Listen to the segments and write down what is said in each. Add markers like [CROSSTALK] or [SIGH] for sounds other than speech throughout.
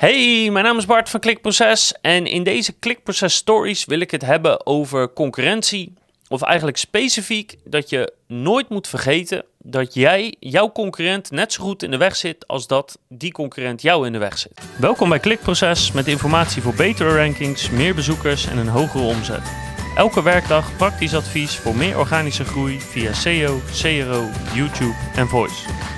Hey, mijn naam is Bart van Klikproces en in deze Klikproces Stories wil ik het hebben over concurrentie. Of eigenlijk specifiek dat je nooit moet vergeten dat jij, jouw concurrent, net zo goed in de weg zit als dat die concurrent jou in de weg zit. Welkom bij Klikproces met informatie voor betere rankings, meer bezoekers en een hogere omzet. Elke werkdag praktisch advies voor meer organische groei via SEO, CRO, YouTube en Voice.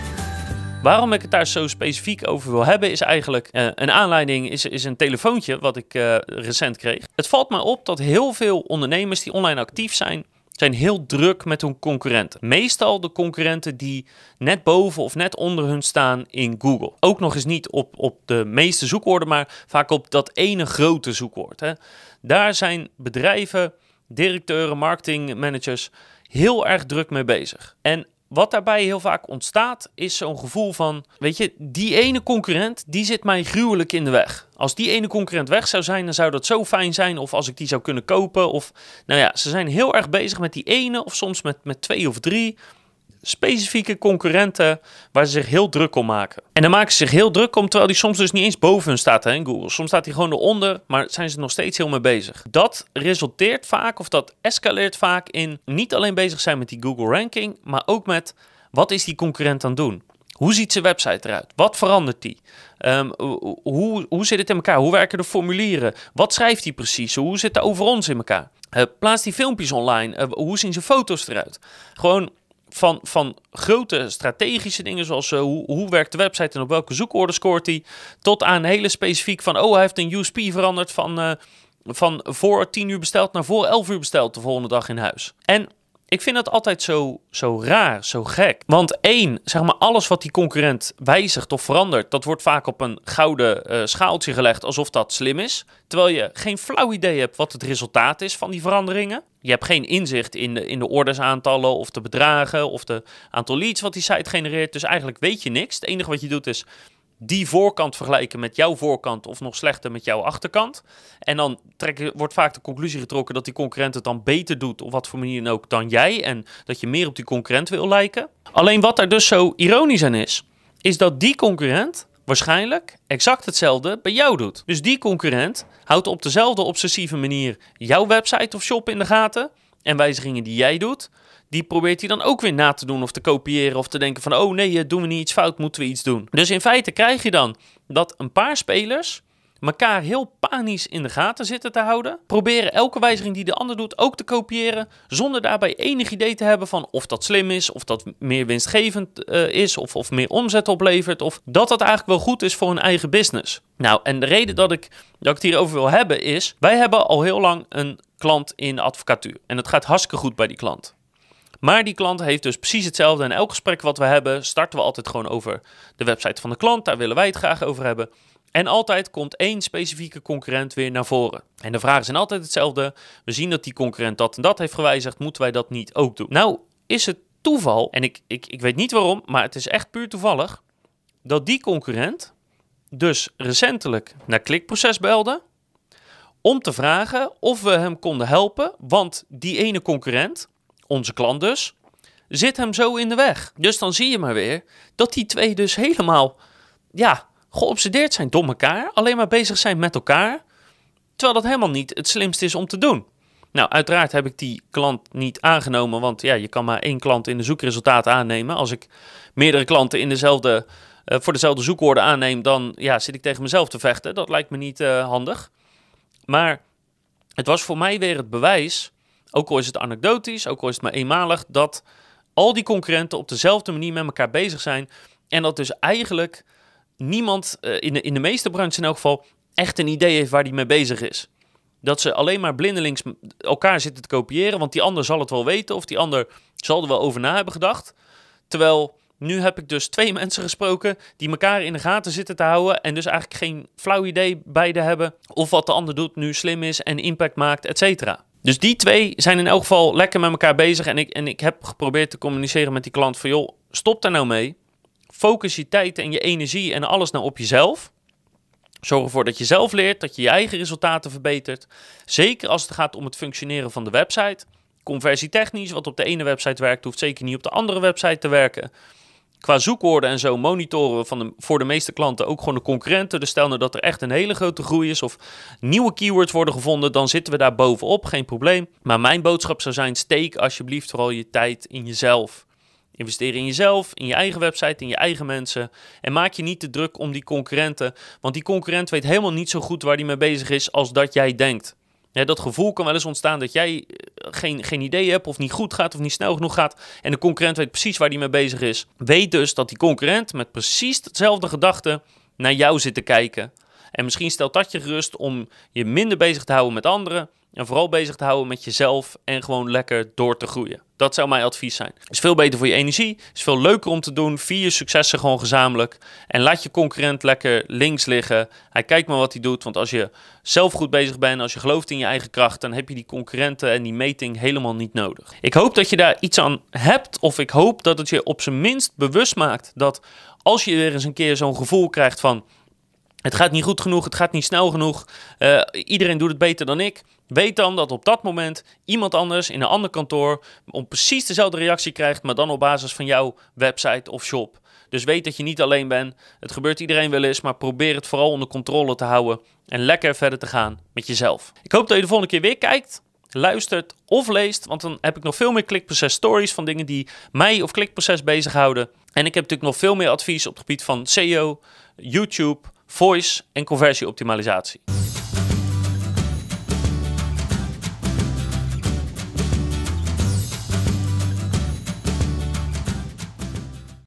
Waarom ik het daar zo specifiek over wil hebben, is eigenlijk uh, een aanleiding, is, is een telefoontje wat ik uh, recent kreeg. Het valt mij op dat heel veel ondernemers die online actief zijn, zijn heel druk met hun concurrenten. Meestal de concurrenten die net boven of net onder hun staan in Google. Ook nog eens niet op, op de meeste zoekwoorden, maar vaak op dat ene grote zoekwoord. Hè. Daar zijn bedrijven, directeuren, marketingmanagers heel erg druk mee bezig. En wat daarbij heel vaak ontstaat, is zo'n gevoel van: weet je, die ene concurrent, die zit mij gruwelijk in de weg. Als die ene concurrent weg zou zijn, dan zou dat zo fijn zijn. Of als ik die zou kunnen kopen. Of, nou ja, ze zijn heel erg bezig met die ene, of soms met, met twee of drie specifieke concurrenten waar ze zich heel druk om maken. En dan maken ze zich heel druk om, terwijl die soms dus niet eens boven hun staat in Google. Soms staat hij gewoon eronder, maar zijn ze nog steeds heel mee bezig. Dat resulteert vaak, of dat escaleert vaak in niet alleen bezig zijn met die Google ranking, maar ook met wat is die concurrent aan het doen? Hoe ziet zijn website eruit? Wat verandert die? Um, hoe, hoe zit het in elkaar? Hoe werken de formulieren? Wat schrijft hij precies? Hoe zit de over ons in elkaar? Uh, plaatst die filmpjes online? Uh, hoe zien zijn foto's eruit? Gewoon van, van grote strategische dingen, zoals uh, hoe, hoe werkt de website en op welke zoekwoorden scoort hij, tot aan hele specifiek van, oh, hij heeft een USP veranderd van, uh, van voor 10 uur besteld naar voor 11 uur besteld de volgende dag in huis. En ik vind dat altijd zo, zo raar, zo gek. Want één, zeg maar, alles wat die concurrent wijzigt of verandert, dat wordt vaak op een gouden uh, schaaltje gelegd alsof dat slim is. Terwijl je geen flauw idee hebt wat het resultaat is van die veranderingen. Je hebt geen inzicht in de, in de ordersaantallen of de bedragen of de aantal leads wat die site genereert. Dus eigenlijk weet je niks. Het enige wat je doet is die voorkant vergelijken met jouw voorkant of nog slechter met jouw achterkant. En dan wordt vaak de conclusie getrokken dat die concurrent het dan beter doet, op wat voor manier dan ook, dan jij. En dat je meer op die concurrent wil lijken. Alleen wat er dus zo ironisch aan is, is dat die concurrent waarschijnlijk exact hetzelfde bij jou doet. Dus die concurrent houdt op dezelfde obsessieve manier jouw website of shop in de gaten en wijzigingen die jij doet die probeert hij dan ook weer na te doen of te kopiëren of te denken van, oh nee, doen we niet iets fout, moeten we iets doen. Dus in feite krijg je dan dat een paar spelers elkaar heel panisch in de gaten zitten te houden. Proberen elke wijziging die de ander doet ook te kopiëren. Zonder daarbij enig idee te hebben van of dat slim is, of dat meer winstgevend uh, is, of, of meer omzet oplevert. Of dat dat eigenlijk wel goed is voor hun eigen business. Nou, en de reden dat ik, dat ik het hierover wil hebben is: wij hebben al heel lang een klant in de advocatuur. En het gaat hartstikke goed bij die klant. Maar die klant heeft dus precies hetzelfde. En elk gesprek wat we hebben, starten we altijd gewoon over de website van de klant. Daar willen wij het graag over hebben. En altijd komt één specifieke concurrent weer naar voren. En de vragen zijn altijd hetzelfde. We zien dat die concurrent dat en dat heeft gewijzigd. Moeten wij dat niet ook doen? Nou, is het toeval, en ik, ik, ik weet niet waarom, maar het is echt puur toevallig, dat die concurrent dus recentelijk naar Klikproces belde om te vragen of we hem konden helpen, want die ene concurrent onze klant dus, zit hem zo in de weg. Dus dan zie je maar weer dat die twee dus helemaal, ja, geobsedeerd zijn door elkaar. Alleen maar bezig zijn met elkaar. Terwijl dat helemaal niet het slimste is om te doen. Nou, uiteraard heb ik die klant niet aangenomen, want ja, je kan maar één klant in de zoekresultaten aannemen. Als ik meerdere klanten in dezelfde, uh, voor dezelfde zoekwoorden aanneem, dan ja, zit ik tegen mezelf te vechten. Dat lijkt me niet uh, handig. Maar het was voor mij weer het bewijs ook al is het anekdotisch, ook al is het maar eenmalig, dat al die concurrenten op dezelfde manier met elkaar bezig zijn. En dat dus eigenlijk niemand, uh, in, de, in de meeste branches in elk geval, echt een idee heeft waar die mee bezig is. Dat ze alleen maar blindelings elkaar zitten te kopiëren, want die ander zal het wel weten of die ander zal er wel over na hebben gedacht. Terwijl nu heb ik dus twee [LAUGHS] mensen gesproken die elkaar in de gaten zitten te houden en dus eigenlijk geen flauw idee beide hebben of wat de ander doet nu slim is en impact maakt, et cetera. Dus die twee zijn in elk geval lekker met elkaar bezig. En ik, en ik heb geprobeerd te communiceren met die klant van... joh, stop daar nou mee. Focus je tijd en je energie en alles nou op jezelf. Zorg ervoor dat je zelf leert, dat je je eigen resultaten verbetert. Zeker als het gaat om het functioneren van de website. Conversietechnisch, wat op de ene website werkt, hoeft zeker niet op de andere website te werken. Qua zoekwoorden en zo monitoren van de, voor de meeste klanten ook gewoon de concurrenten. Dus stel nou dat er echt een hele grote groei is of nieuwe keywords worden gevonden, dan zitten we daar bovenop, geen probleem. Maar mijn boodschap zou zijn, steek alsjeblieft vooral je tijd in jezelf. Investeer in jezelf, in je eigen website, in je eigen mensen. En maak je niet te druk om die concurrenten. Want die concurrent weet helemaal niet zo goed waar hij mee bezig is als dat jij denkt. Ja, dat gevoel kan wel eens ontstaan dat jij eh, geen, geen idee hebt of niet goed gaat of niet snel genoeg gaat. En de concurrent weet precies waar hij mee bezig is. Weet dus dat die concurrent met precies hetzelfde gedachte naar jou zit te kijken. En misschien stelt dat je gerust om je minder bezig te houden met anderen en vooral bezig te houden met jezelf en gewoon lekker door te groeien. Dat zou mijn advies zijn. Is veel beter voor je energie, is veel leuker om te doen. Vier je successen gewoon gezamenlijk. En laat je concurrent lekker links liggen. Hij kijkt maar wat hij doet. Want als je zelf goed bezig bent, als je gelooft in je eigen kracht, dan heb je die concurrenten en die meting helemaal niet nodig. Ik hoop dat je daar iets aan hebt. Of ik hoop dat het je op zijn minst bewust maakt dat als je weer eens een keer zo'n gevoel krijgt van het gaat niet goed genoeg, het gaat niet snel genoeg. Uh, iedereen doet het beter dan ik. Weet dan dat op dat moment iemand anders in een ander kantoor om precies dezelfde reactie krijgt, maar dan op basis van jouw website of shop. Dus weet dat je niet alleen bent. Het gebeurt iedereen wel eens, maar probeer het vooral onder controle te houden en lekker verder te gaan met jezelf. Ik hoop dat je de volgende keer weer kijkt, luistert of leest, want dan heb ik nog veel meer klikproces stories van dingen die mij of klikproces bezighouden. En ik heb natuurlijk nog veel meer advies op het gebied van SEO, YouTube voice en conversieoptimalisatie.